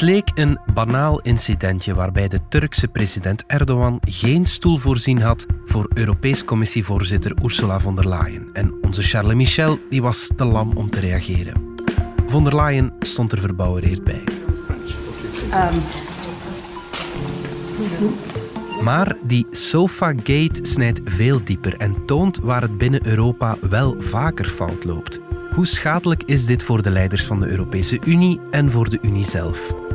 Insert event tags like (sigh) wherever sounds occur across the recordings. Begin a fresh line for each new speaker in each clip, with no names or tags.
Het leek een banaal incidentje waarbij de Turkse president Erdogan geen stoel voorzien had voor Europees Commissievoorzitter Ursula von der Leyen. En onze Charles Michel die was te lam om te reageren. Von der Leyen stond er verbouwereerd bij. Maar die Sofa-gate snijdt veel dieper en toont waar het binnen Europa wel vaker fout loopt. Hoe schadelijk is dit voor de leiders van de Europese Unie en voor de Unie zelf?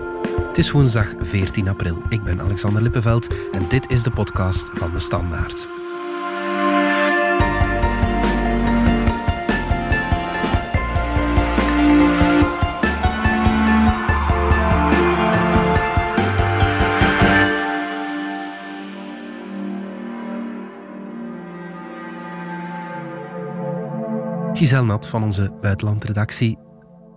Het is woensdag 14 april. Ik ben Alexander Lippenveld en dit is de podcast van de Standaard. Giselle Nat van onze buitenlandredactie.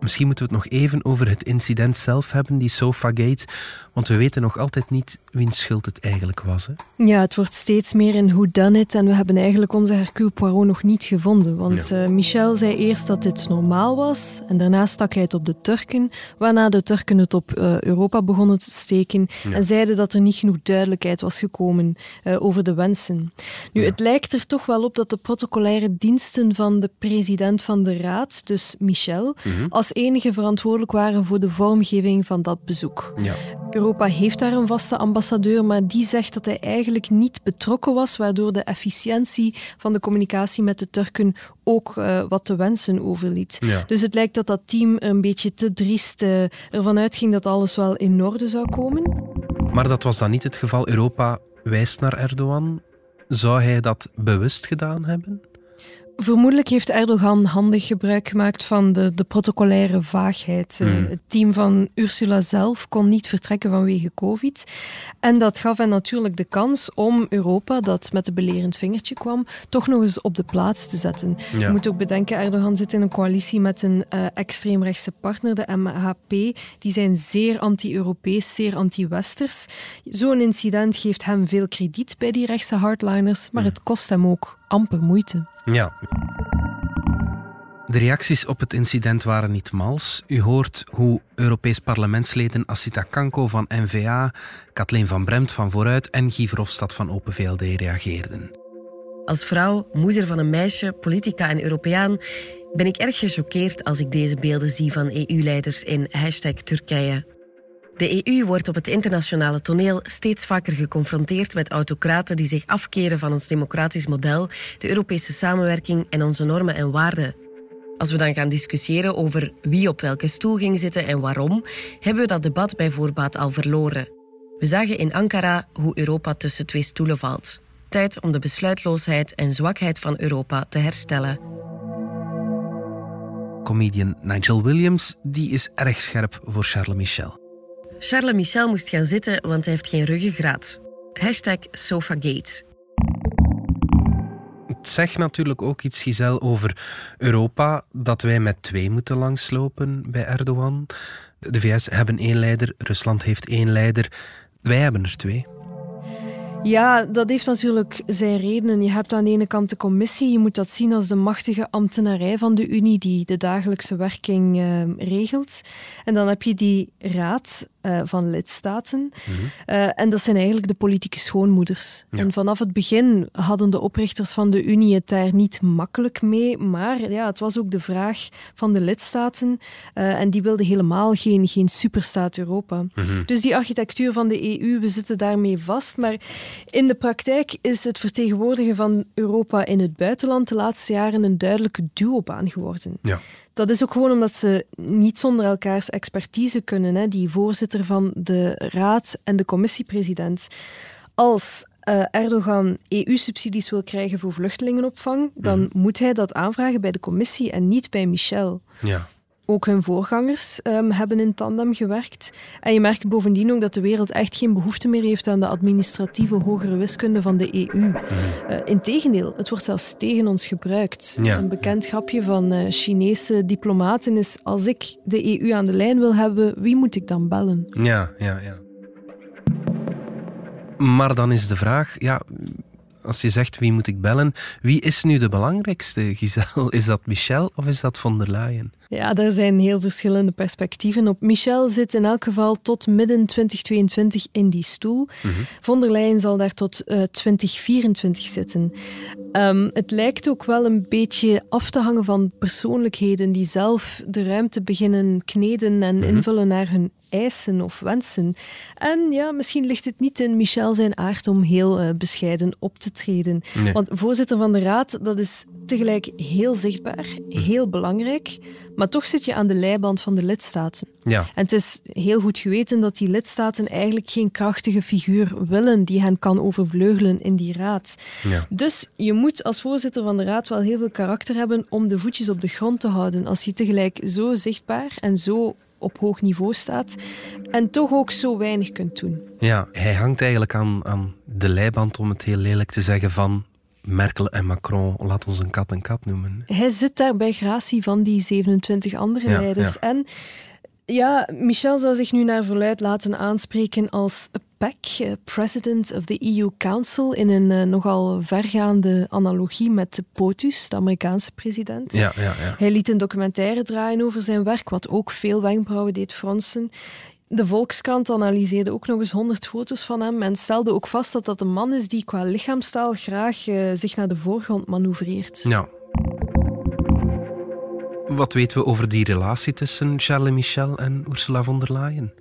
Misschien moeten we het nog even over het incident zelf hebben, die Sofagate. Want we weten nog altijd niet wiens schuld het eigenlijk was. Hè?
Ja, het wordt steeds meer een who done it. En we hebben eigenlijk onze Hercule Poirot nog niet gevonden. Want eh, Michel zei eerst dat dit normaal was. En daarna stak hij het op de Turken. Waarna de Turken het op uh, Europa begonnen te steken. En zeiden dat er niet genoeg duidelijkheid was gekomen uh, over de wensen. Nu, het lijkt er toch wel op dat de protocolaire diensten van de president van de Raad, dus Michel, mhm. als enige verantwoordelijk waren voor de vormgeving van dat bezoek. Ja. Europa heeft daar een vaste ambassadeur, maar die zegt dat hij eigenlijk niet betrokken was, waardoor de efficiëntie van de communicatie met de Turken ook uh, wat te wensen overliet. Dus het lijkt dat dat team een beetje te driest uh, ervan uitging dat alles wel in orde zou komen.
Maar dat was dan niet het geval. Europa wijst naar Erdogan. Zou hij dat bewust gedaan hebben?
Vermoedelijk heeft Erdogan handig gebruik gemaakt van de, de protocolaire vaagheid. Eh, hmm. Het team van Ursula zelf kon niet vertrekken vanwege COVID. En dat gaf hen natuurlijk de kans om Europa, dat met een belerend vingertje kwam, toch nog eens op de plaats te zetten. Je moet ook bedenken, Erdogan zit in een coalitie met een uh, extreemrechtse partner, de MHP. Die zijn zeer anti-Europees, zeer anti-Westers. Zo'n incident geeft hem veel krediet bij die rechtse hardliners, maar hmm. het kost hem ook amper moeite.
Ja. De reacties op het incident waren niet mals. U hoort hoe Europees parlementsleden Asita Kanko van NVA, Kathleen van Bremt van Vooruit en Guy Verhofstadt van Open VLD reageerden.
Als vrouw, moeder van een meisje, politica en Europeaan ben ik erg gechoqueerd als ik deze beelden zie van EU-leiders in hashtag Turkije. De EU wordt op het internationale toneel steeds vaker geconfronteerd met autocraten die zich afkeren van ons democratisch model, de Europese samenwerking en onze normen en waarden. Als we dan gaan discussiëren over wie op welke stoel ging zitten en waarom, hebben we dat debat bij voorbaat al verloren. We zagen in Ankara hoe Europa tussen twee stoelen valt. Tijd om de besluitloosheid en zwakheid van Europa te herstellen.
Comedian Nigel Williams die is erg scherp voor Charles Michel.
Charles Michel moest gaan zitten, want hij heeft geen ruggengraat. Hashtag Sofagate.
Het zegt natuurlijk ook iets, Giselle, over Europa, dat wij met twee moeten langslopen bij Erdogan. De VS hebben één leider, Rusland heeft één leider. Wij hebben er twee.
Ja, dat heeft natuurlijk zijn redenen. Je hebt aan de ene kant de commissie, je moet dat zien als de machtige ambtenarij van de Unie die de dagelijkse werking uh, regelt. En dan heb je die raad uh, van lidstaten. Mm uh, en dat zijn eigenlijk de politieke schoonmoeders. Ja. En vanaf het begin hadden de oprichters van de Unie het daar niet makkelijk mee. Maar ja, het was ook de vraag van de lidstaten. En die wilden helemaal geen, geen superstaat Europa. Mm -hmm. Dus die architectuur van de EU, we zitten daarmee vast. Maar in de praktijk is het vertegenwoordigen van Europa in het buitenland de laatste jaren een duidelijke duobaan geworden. Ja. Dat is ook gewoon omdat ze niet zonder elkaars expertise kunnen. Hè. Die voorzitter van de raad en de commissiepresident. Als uh, Erdogan EU-subsidies wil krijgen voor vluchtelingenopvang, dan mhm. moet hij dat aanvragen bij de commissie en niet bij Michel. Ja. Ook hun voorgangers um, hebben in tandem gewerkt. En je merkt bovendien ook dat de wereld echt geen behoefte meer heeft aan de administratieve hogere wiskunde van de EU. Uh, Integendeel, het wordt zelfs tegen ons gebruikt. Ja. Een bekend grapje van uh, Chinese diplomaten is: als ik de EU aan de lijn wil hebben, wie moet ik dan bellen?
Ja, ja, ja. Maar dan is de vraag, ja, als je zegt wie moet ik bellen, wie is nu de belangrijkste, Giselle? Is dat Michel of is dat von der Leyen?
Ja, daar zijn heel verschillende perspectieven op. Michel zit in elk geval tot midden 2022 in die stoel. Mm Von der Leyen zal daar tot uh, eh, 2024 zitten. Um, het lijkt ook wel een beetje af te hangen van persoonlijkheden die zelf de ruimte beginnen kneden en mhm. invullen naar hun eisen of wensen. En ja, misschien ligt het niet in Michel zijn aard om heel uh, bescheiden op te treden. Want voorzitter van de raad, dat is tegelijk heel zichtbaar, heel belangrijk, maar toch zit je aan de leiband van de lidstaten.
Ja.
En het is heel goed geweten dat die lidstaten eigenlijk geen krachtige figuur willen die hen kan overvleugelen in die raad.
Ja.
Dus je moet als voorzitter van de raad wel heel veel karakter hebben om de voetjes op de grond te houden. Als je tegelijk zo zichtbaar en zo op hoog niveau staat en toch ook zo weinig kunt doen.
Ja, hij hangt eigenlijk aan, aan de leiband, om het heel lelijk te zeggen, van Merkel en Macron, laat ons een kat een kat noemen.
Hij zit daar bij gratie van die 27 andere leiders. En ja, Michel zou zich nu naar verluid laten aanspreken als PEC, eh, President of the EU Council, in een uh, nogal vergaande analogie met de POTUS, de Amerikaanse president.
Ja, ja, ja.
Hij liet een documentaire draaien over zijn werk, wat ook veel wenkbrauwen deed fronsen. De Volkskrant analyseerde ook nog eens honderd foto's van hem en stelde ook vast dat dat een man is die qua lichaamstaal graag uh, zich naar de voorgrond manoeuvreert.
Ja. Wat weten we over die relatie tussen Charles Michel en Ursula von der Leyen?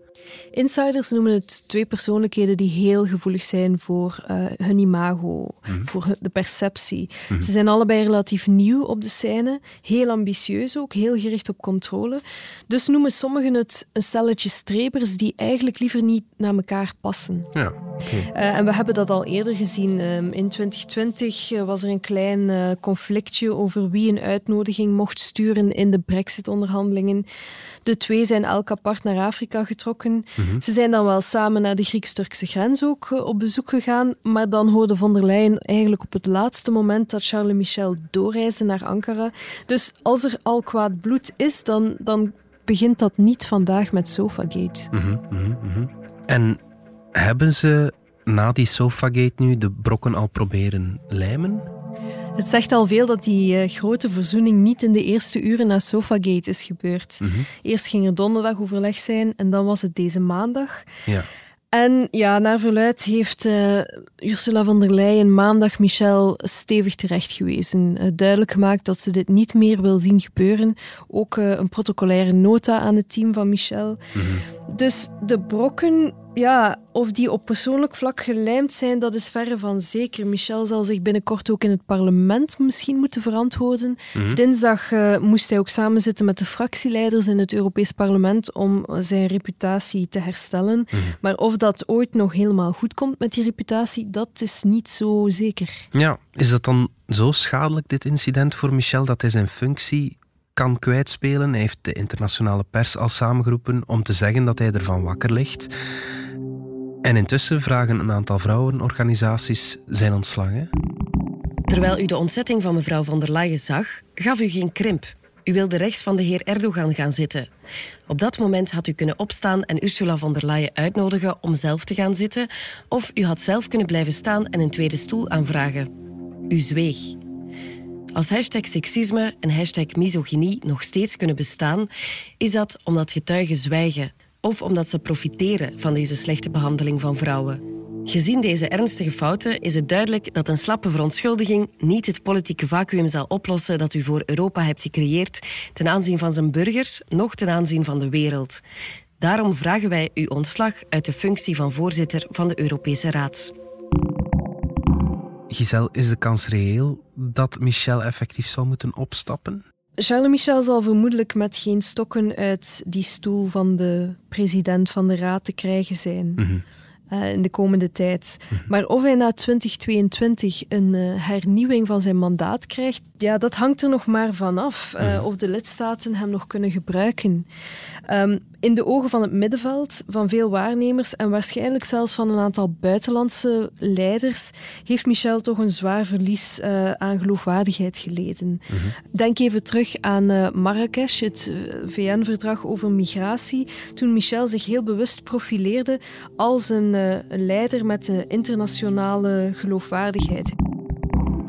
Insiders noemen het twee persoonlijkheden die heel gevoelig zijn voor uh, hun imago, mhm. voor de perceptie. Mhm. Ze zijn allebei relatief nieuw op de scène, heel ambitieus ook, heel gericht op controle. Dus noemen sommigen het een stelletje strebers die eigenlijk liever niet naar elkaar passen.
Ja,
okay. uh, eh, en we hebben dat al eerder gezien. Um, in 2020 uh, was er een klein conflictje over wie een uitnodiging mocht sturen in de Brexit-onderhandelingen. De twee zijn elk apart naar Afrika getrokken. Mhm. Ze zijn dan wel samen naar de Grieks-Turkse grens ook eh, op bezoek gegaan, maar dan hoorde von der Leyen eigenlijk op het laatste moment dat Charles Michel doorreisde naar Ankara. Dus als er al kwaad bloed is, dan, dan begint dat niet vandaag met Sofagate.
Mm -hmm, En hebben ze na die Sofagate nu de brokken al proberen lijmen?
Het zegt al veel dat die uh, grote verzoening niet in de eerste uren na Sofagate is gebeurd.
Mm -hmm.
Eerst ging er donderdag overleg zijn en dan was het deze maandag.
Ja.
En ja, naar verluid heeft uh, Ursula von der Leyen maandag Michel stevig terecht gewezen. Uh, duidelijk gemaakt dat ze dit niet meer wil zien gebeuren. Ook uh, een protocolaire nota aan het team van Michel.
Mm -hmm.
Dus de brokken ja, of die op persoonlijk vlak gelijmd zijn, dat is verre van zeker. Michel zal zich binnenkort ook in het parlement misschien moeten verantwoorden.
Mm
Dinsdag uh, moest hij ook samenzitten met de fractieleiders in het Europees Parlement om zijn reputatie te herstellen.
Mhm.
Maar of dat ooit nog helemaal goed komt met die reputatie, dat is niet zo zeker.
Ja, is dat dan zo schadelijk, dit incident voor Michel, dat hij zijn functie kan kwijtspelen. Hij heeft de internationale pers al samengeroepen om te zeggen dat hij ervan wakker ligt. En intussen vragen een aantal vrouwenorganisaties zijn ontslag. Hè?
Terwijl u de ontzetting van mevrouw van der Leyen zag, gaf u geen krimp. U wilde rechts van de heer Erdogan gaan zitten. Op dat moment had u kunnen opstaan en Ursula von der Leyen uitnodigen om zelf te gaan zitten, of u had zelf kunnen blijven staan en een tweede stoel aanvragen. U zweeg. Als hashtag seksisme en hashtag misogynie nog steeds kunnen bestaan, is dat omdat getuigen zwijgen of omdat ze profiteren van deze slechte behandeling van vrouwen. Gezien deze ernstige fouten is het duidelijk dat een slappe verontschuldiging niet het politieke vacuüm zal oplossen dat u voor Europa hebt gecreëerd ten aanzien van zijn burgers, noch ten aanzien van de wereld. Daarom vragen wij uw ontslag uit de functie van voorzitter van de Europese Raad.
Giselle, is de kans reëel dat Michel effectief zal moeten opstappen?
Charles Michel zal vermoedelijk met geen stokken uit die stoel van de president van de raad te krijgen zijn.
Mhm.
Uh, in de komende tijd.
Mhm.
Maar of hij na 2022 een uh, hernieuwing van zijn mandaat krijgt, ja, dat hangt er nog maar vanaf. Uh. Of de lidstaten hem nog kunnen gebruiken. Um, in de ogen van het middenveld, van veel waarnemers en waarschijnlijk zelfs van een aantal buitenlandse leiders, heeft Michel toch een zwaar verlies uh, aan geloofwaardigheid geleden.
Mhm.
Denk even terug aan uh, Marrakesh, het uh, VN-verdrag over migratie, toen Michel zich heel bewust profileerde als een, een leider met een internationale geloofwaardigheid.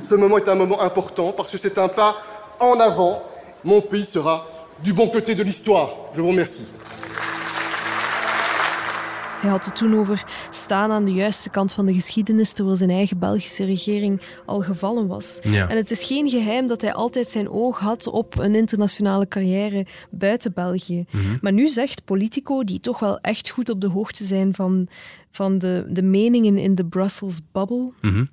Ce moment est un moment important parce que c'est un pas en avant. Mon pays sera du bon côté de l'histoire. Je vous remercie.
Hij had het toen over staan aan de juiste kant van de geschiedenis, terwijl zijn eigen Belgische regering al gevallen was.
Ja.
En het is geen geheim dat hij altijd zijn oog had op een internationale carrière buiten België. Maar nu zegt Politico, die toch wel echt goed op de hoogte zijn van, van de, de meningen in de Brussels bubble,
Mhm.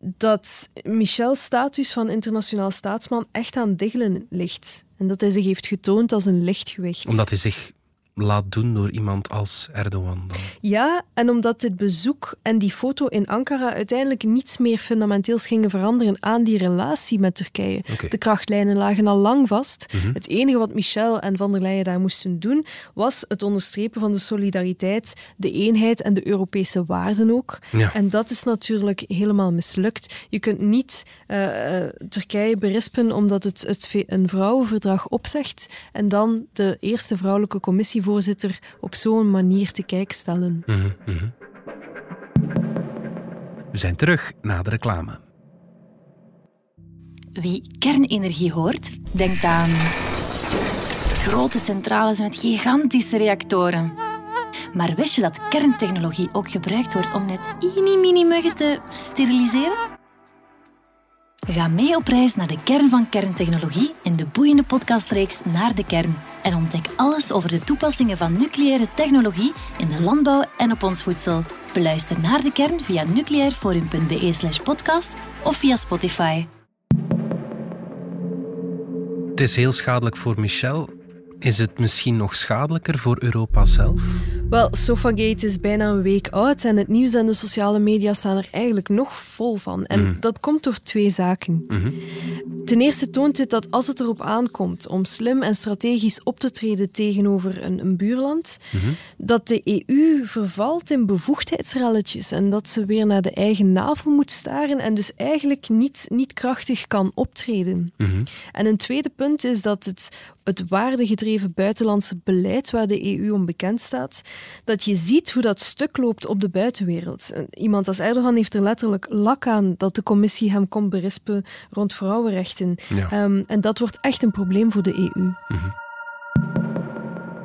dat Michel's status van internationaal staatsman echt aan diggelen ligt. En dat hij zich heeft getoond als een lichtgewicht.
Omdat hij zich laat doen door iemand als Erdogan. Dan.
Ja, en omdat dit bezoek en die foto in Ankara uiteindelijk niets meer fundamenteels gingen veranderen aan die relatie met Turkije. De krachtlijnen lagen al lang vast. Het enige wat Michel en van der Leyen daar moesten doen, was het onderstrepen van de solidariteit, de eenheid en de Europese waarden ook.
Ja.
En dat is natuurlijk helemaal mislukt. Je kunt niet eh, eh, Turkije berispen omdat het, het een vrouwenverdrag opzegt en dan de eerste vrouwelijke op zo'n manier te kijk stellen.
Mhm, mhm. We zijn terug na de reclame.
Wie kernenergie hoort, denkt aan grote centrales met gigantische reactoren. Maar wist je dat kerntechnologie ook gebruikt wordt om net mini muggen te steriliseren? Ga mee op reis naar de kern van kerntechnologie in de boeiende podcastreeks Naar de Kern. En ontdek alles over de toepassingen van nucleaire technologie in de landbouw en op ons voedsel. Beluister Naar de Kern via nucleairforum.be slash podcast of via Spotify.
Het is heel schadelijk voor Michel. Is het misschien nog schadelijker voor Europa zelf?
Wel, Sofagate is bijna een week oud en het nieuws en de sociale media staan er eigenlijk nog vol van. En dat komt door twee zaken. Ten eerste toont dit dat als het erop aankomt om slim en strategisch op te treden tegenover een, een buurland, dat de EU vervalt in bevoegdheidsrelletjes en dat ze weer naar de eigen navel moet staren en dus eigenlijk niet, niet krachtig kan optreden. En een tweede punt is dat het, het waardegedreven buitenlandse beleid waar de EU om bekend staat, dat je ziet hoe dat stuk loopt op de buitenwereld. Iemand als Erdogan heeft er letterlijk lak aan dat de commissie hem komt berispen rond vrouwenrechten.
Ja.
Ehm, en dat wordt echt een probleem voor de EU.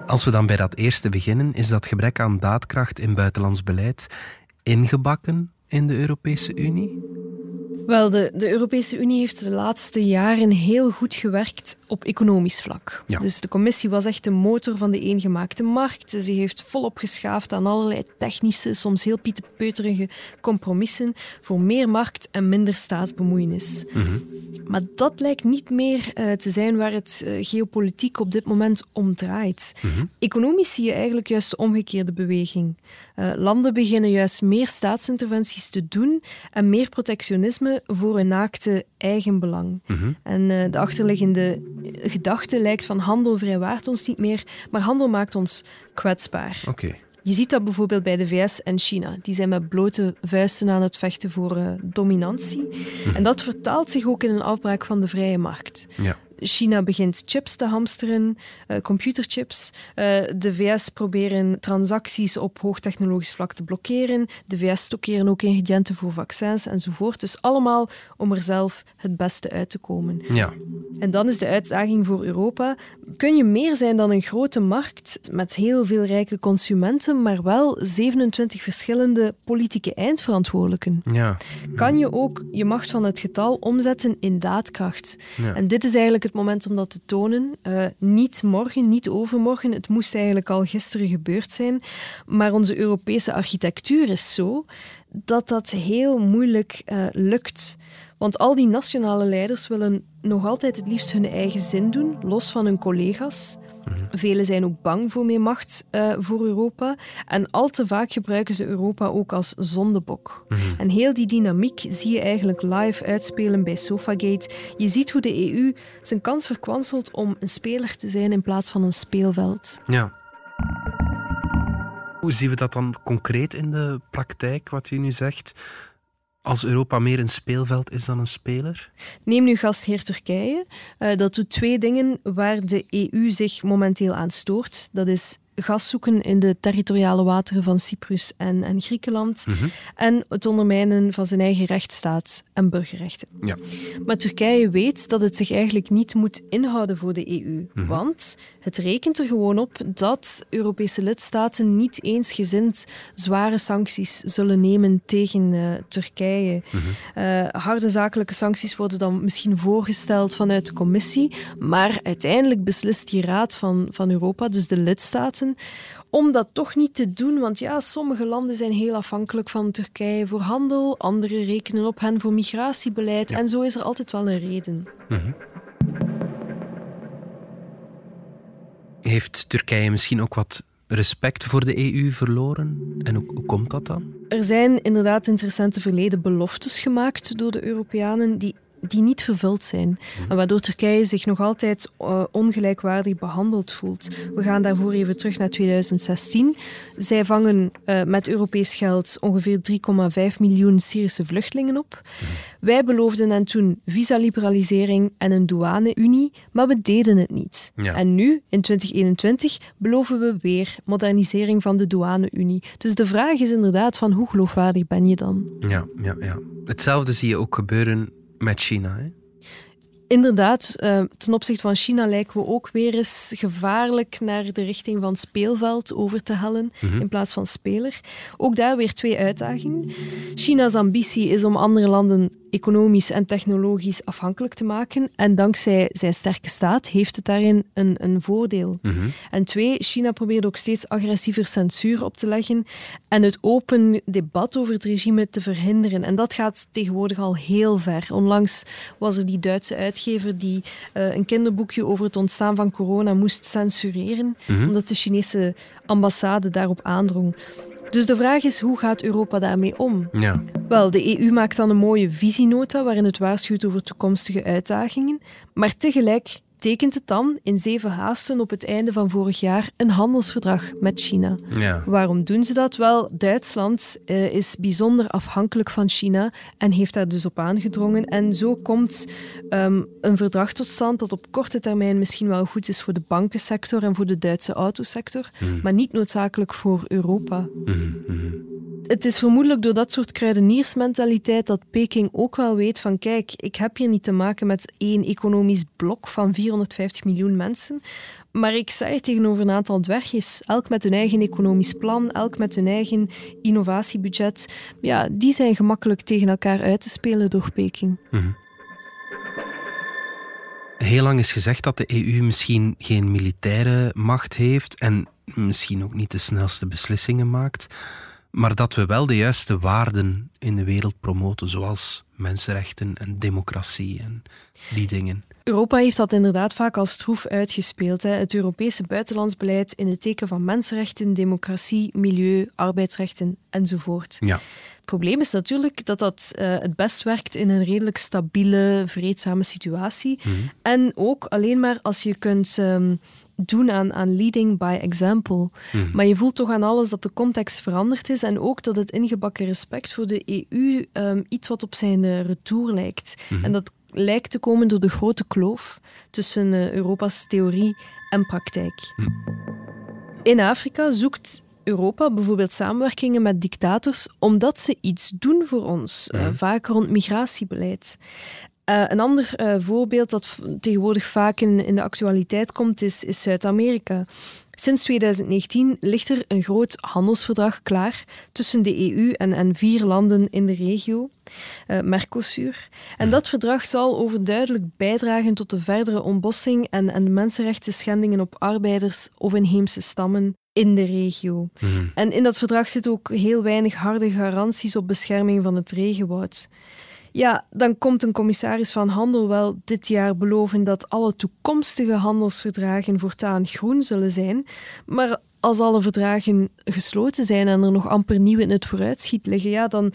Als we dan bij dat eerste beginnen, is dat gebrek aan daadkracht in buitenlands beleid ingebakken in de Europese Unie?
Wel, de, de Europese Unie heeft de laatste jaren heel goed gewerkt op economisch vlak.
Ja.
Dus de commissie was echt de motor van de eengemaakte markt. Ze heeft volop geschaafd aan allerlei technische, soms heel pietepeuterige compromissen voor meer markt en minder staatsbemoeienis. Maar dat lijkt niet meer eh, te zijn waar het eh, geopolitiek op dit moment om draait. Economisch zie je eigenlijk juist de omgekeerde beweging. Eh, landen beginnen juist meer staatsinterventies te doen en meer protectionisme voor hun naakte eigen belang. En eh, de achterliggende gedachte lijkt van handel vrijwaart ons niet meer, maar handel maakt ons kwetsbaar.
Oké.
Je ziet dat bijvoorbeeld bij de VS en China. Die zijn met blote vuisten aan het vechten voor eh, dominantie. En dat vertaalt zich ook in een afbraak van de vrije markt.
Ja.
China begint chips te hamsteren, eh, computerchips. Eh, de VS proberen transacties op hoogtechnologisch vlak te blokkeren. De VS stockeren ook ingrediënten voor vaccins enzovoort. Dus allemaal om er zelf het beste uit te komen.
Ja.
En dan is de uitdaging voor Europa: kun je meer zijn dan een grote markt met heel veel rijke consumenten, maar wel 27 verschillende politieke eindverantwoordelijken?
Ja.
Kan je ook je macht van het getal omzetten in daadkracht?
Ja.
En dit is eigenlijk het moment om dat te tonen. Eh, niet morgen, niet overmorgen. Het moest eigenlijk al gisteren gebeurd zijn. Maar onze Europese architectuur is zo dat dat heel moeilijk eh, lukt. Want al die nationale leiders willen nog altijd het liefst hun eigen zin doen, los van hun collega's. Velen zijn ook bang voor meer macht eh, voor Europa. En al te vaak gebruiken ze Europa ook als zondebok. En heel die dynamiek zie je eigenlijk live uitspelen bij Sofagate. Je ziet hoe de EU zijn kans verkwanselt om een speler te zijn in plaats van een speelveld.
Ja. Hoe zien we dat dan concreet in de praktijk, wat u nu zegt? Als Europa meer een speelveld is dan een speler?
Neem nu gastheer Turkije. Eh, dat doet twee dingen waar de EU zich momenteel aan stoort. Dat is gas zoeken in de territoriale wateren van Cyprus en, en Griekenland. Mhm. En het ondermijnen van zijn eigen rechtsstaat en burgerrechten.
Ja.
Maar Turkije weet dat het zich eigenlijk niet moet inhouden voor de EU. Mhm. Want het rekent er gewoon op dat Europese lidstaten niet eensgezind zware sancties zullen nemen tegen uh, Turkije. Mhm. Eh, harde zakelijke sancties worden dan misschien voorgesteld vanuit de Commissie. Maar uiteindelijk beslist die Raad van, van Europa, dus de lidstaten om dat toch niet te doen. Want ja, sommige landen zijn heel afhankelijk van Turkije voor handel, andere rekenen op hen voor migratiebeleid. En zo is er altijd wel een reden. Mhm.
Heeft Turkije misschien ook wat respect voor de EU verloren? En hoe, komt dat dan?
Er zijn inderdaad in het recente verleden beloftes gemaakt door de Europeanen die die niet vervuld zijn. Mhm. En waardoor Turkije zich nog altijd uh, ongelijkwaardig behandeld voelt. We gaan daarvoor even terug naar 2016. Zij vangen uh, met Europees geld ongeveer 3,5 miljoen Syrische vluchtelingen op. Mhm. Wij beloofden hen toen visaliberalisering en een douane-unie, maar we deden het niet. En nu, in 2021, beloven we weer modernisering van de douane-unie. Dus de vraag is inderdaad van hoe geloofwaardig ben je dan?
Ja, ja, ja. Hetzelfde zie je ook gebeuren met China. Hè?
Inderdaad, uh, ten opzichte van China lijken we ook weer eens gevaarlijk naar de richting van speelveld over te hellen mhm. in plaats van speler. Ook daar weer twee uitdagingen. China's ambitie is om andere landen economisch en technologisch afhankelijk te maken. En dankzij zijn sterke staat heeft het daarin een, een voordeel. Mhm. En twee, China probeert ook steeds agressiever censuur op te leggen en het open debat over het regime te verhinderen. En dat gaat tegenwoordig al heel ver. Onlangs was er die Duitse uitgever die uh, een kinderboekje over het ontstaan van corona moest censureren, mhm. omdat de Chinese ambassade daarop aandrong. Dus de vraag is, hoe gaat Europa daarmee om?
Ja.
Wel, de EU maakt dan een mooie visienota waarin het waarschuwt over toekomstige uitdagingen, maar tegelijk tekent het dan in zeven haasten op het einde van vorig jaar een handelsverdrag met China.
Ja.
Waarom doen ze dat? Wel, Duitsland uh, is bijzonder afhankelijk van China en heeft daar dus op aangedrongen. En zo komt um, een verdrag tot stand dat op korte termijn misschien wel goed is voor de bankensector en voor de Duitse autosector, mm. maar niet noodzakelijk voor Europa.
Mm -hmm
het is vermoedelijk door dat soort kruideniersmentaliteit dat Peking ook wel weet van kijk, ik heb hier niet te maken met één economisch blok van 450 miljoen mensen, maar ik sta hier tegenover een aantal dwergjes, elk met hun eigen economisch plan, elk met hun eigen innovatiebudget. Ja, die zijn gemakkelijk tegen elkaar uit te spelen door Peking.
Mhm. Heel lang is gezegd dat de EU misschien geen militaire macht heeft en misschien ook niet de snelste beslissingen maakt maar dat we wel de juiste waarden in de wereld promoten, zoals mensenrechten en democratie en die dingen.
Europa heeft dat inderdaad vaak als stroef uitgespeeld. Hè. Het Europese buitenlands beleid in het teken van mensenrechten, democratie, milieu, arbeidsrechten enzovoort.
Ja.
Het probleem is natuurlijk dat dat uh, het best werkt in een redelijk stabiele, vreedzame situatie. Mhm. En ook alleen maar als je kunt um, doen aan, aan leading by example. Mhm. Maar je voelt toch aan alles dat de context veranderd is en ook dat het ingebakken respect voor de EU um, iets wat op zijn uh, retour lijkt. Mhm. En dat lijkt te komen door de grote kloof tussen uh, Europa's theorie en praktijk. Mhm. In Afrika zoekt Europa bijvoorbeeld samenwerkingen met dictators omdat ze iets doen voor ons, uh, vaak rond migratiebeleid. Uh, een ander uh, voorbeeld dat tegenwoordig vaak in, in de actualiteit komt, is, is Zuid-Amerika. Sinds 2019 ligt er een groot handelsverdrag klaar tussen de EU en, en vier landen in de regio, uh, Mercosur. En dat verdrag zal overduidelijk bijdragen tot de verdere ontbossing en, en de mensenrechten schendingen op arbeiders of inheemse stammen in de regio.
Mhm.
En in dat verdrag zitten ook heel weinig harde garanties op bescherming van het regenwoud. Ja, dan komt een commissaris van Handel wel dit jaar beloven dat alle toekomstige handelsverdragen voortaan groen zullen zijn. Maar als alle verdragen gesloten zijn en er nog amper nieuw in het vooruitschiet liggen, ja, dan,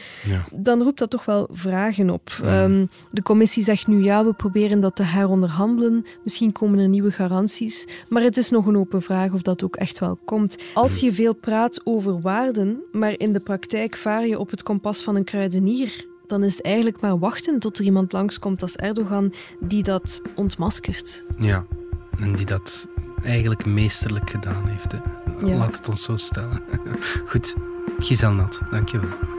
dan roept dat toch wel vragen op. Ehm, de commissie zegt nu ja, we proberen dat te heronderhandelen. Misschien komen er nieuwe garanties. Maar het is nog een open vraag of dat ook echt wel komt. Als je veel praat over waarden, maar in de praktijk vaar je op het kompas van een kruidenier, dan is het eigenlijk maar wachten tot er iemand langskomt als Erdogan die dat ontmaskert.
Ja, en die dat eigenlijk meesterlijk gedaan heeft. Hè.
Ja.
Laat het ons zo stellen. (laughs) Goed, Giselle Nat, dankjewel.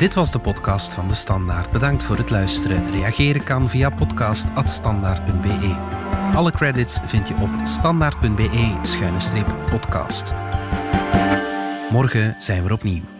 Dit was de podcast van De Standaard. Bedankt voor het luisteren. Reageren kan via podcast.standaard.be. Alle credits vind je op standaard.be-podcast. Morgen zijn we opnieuw.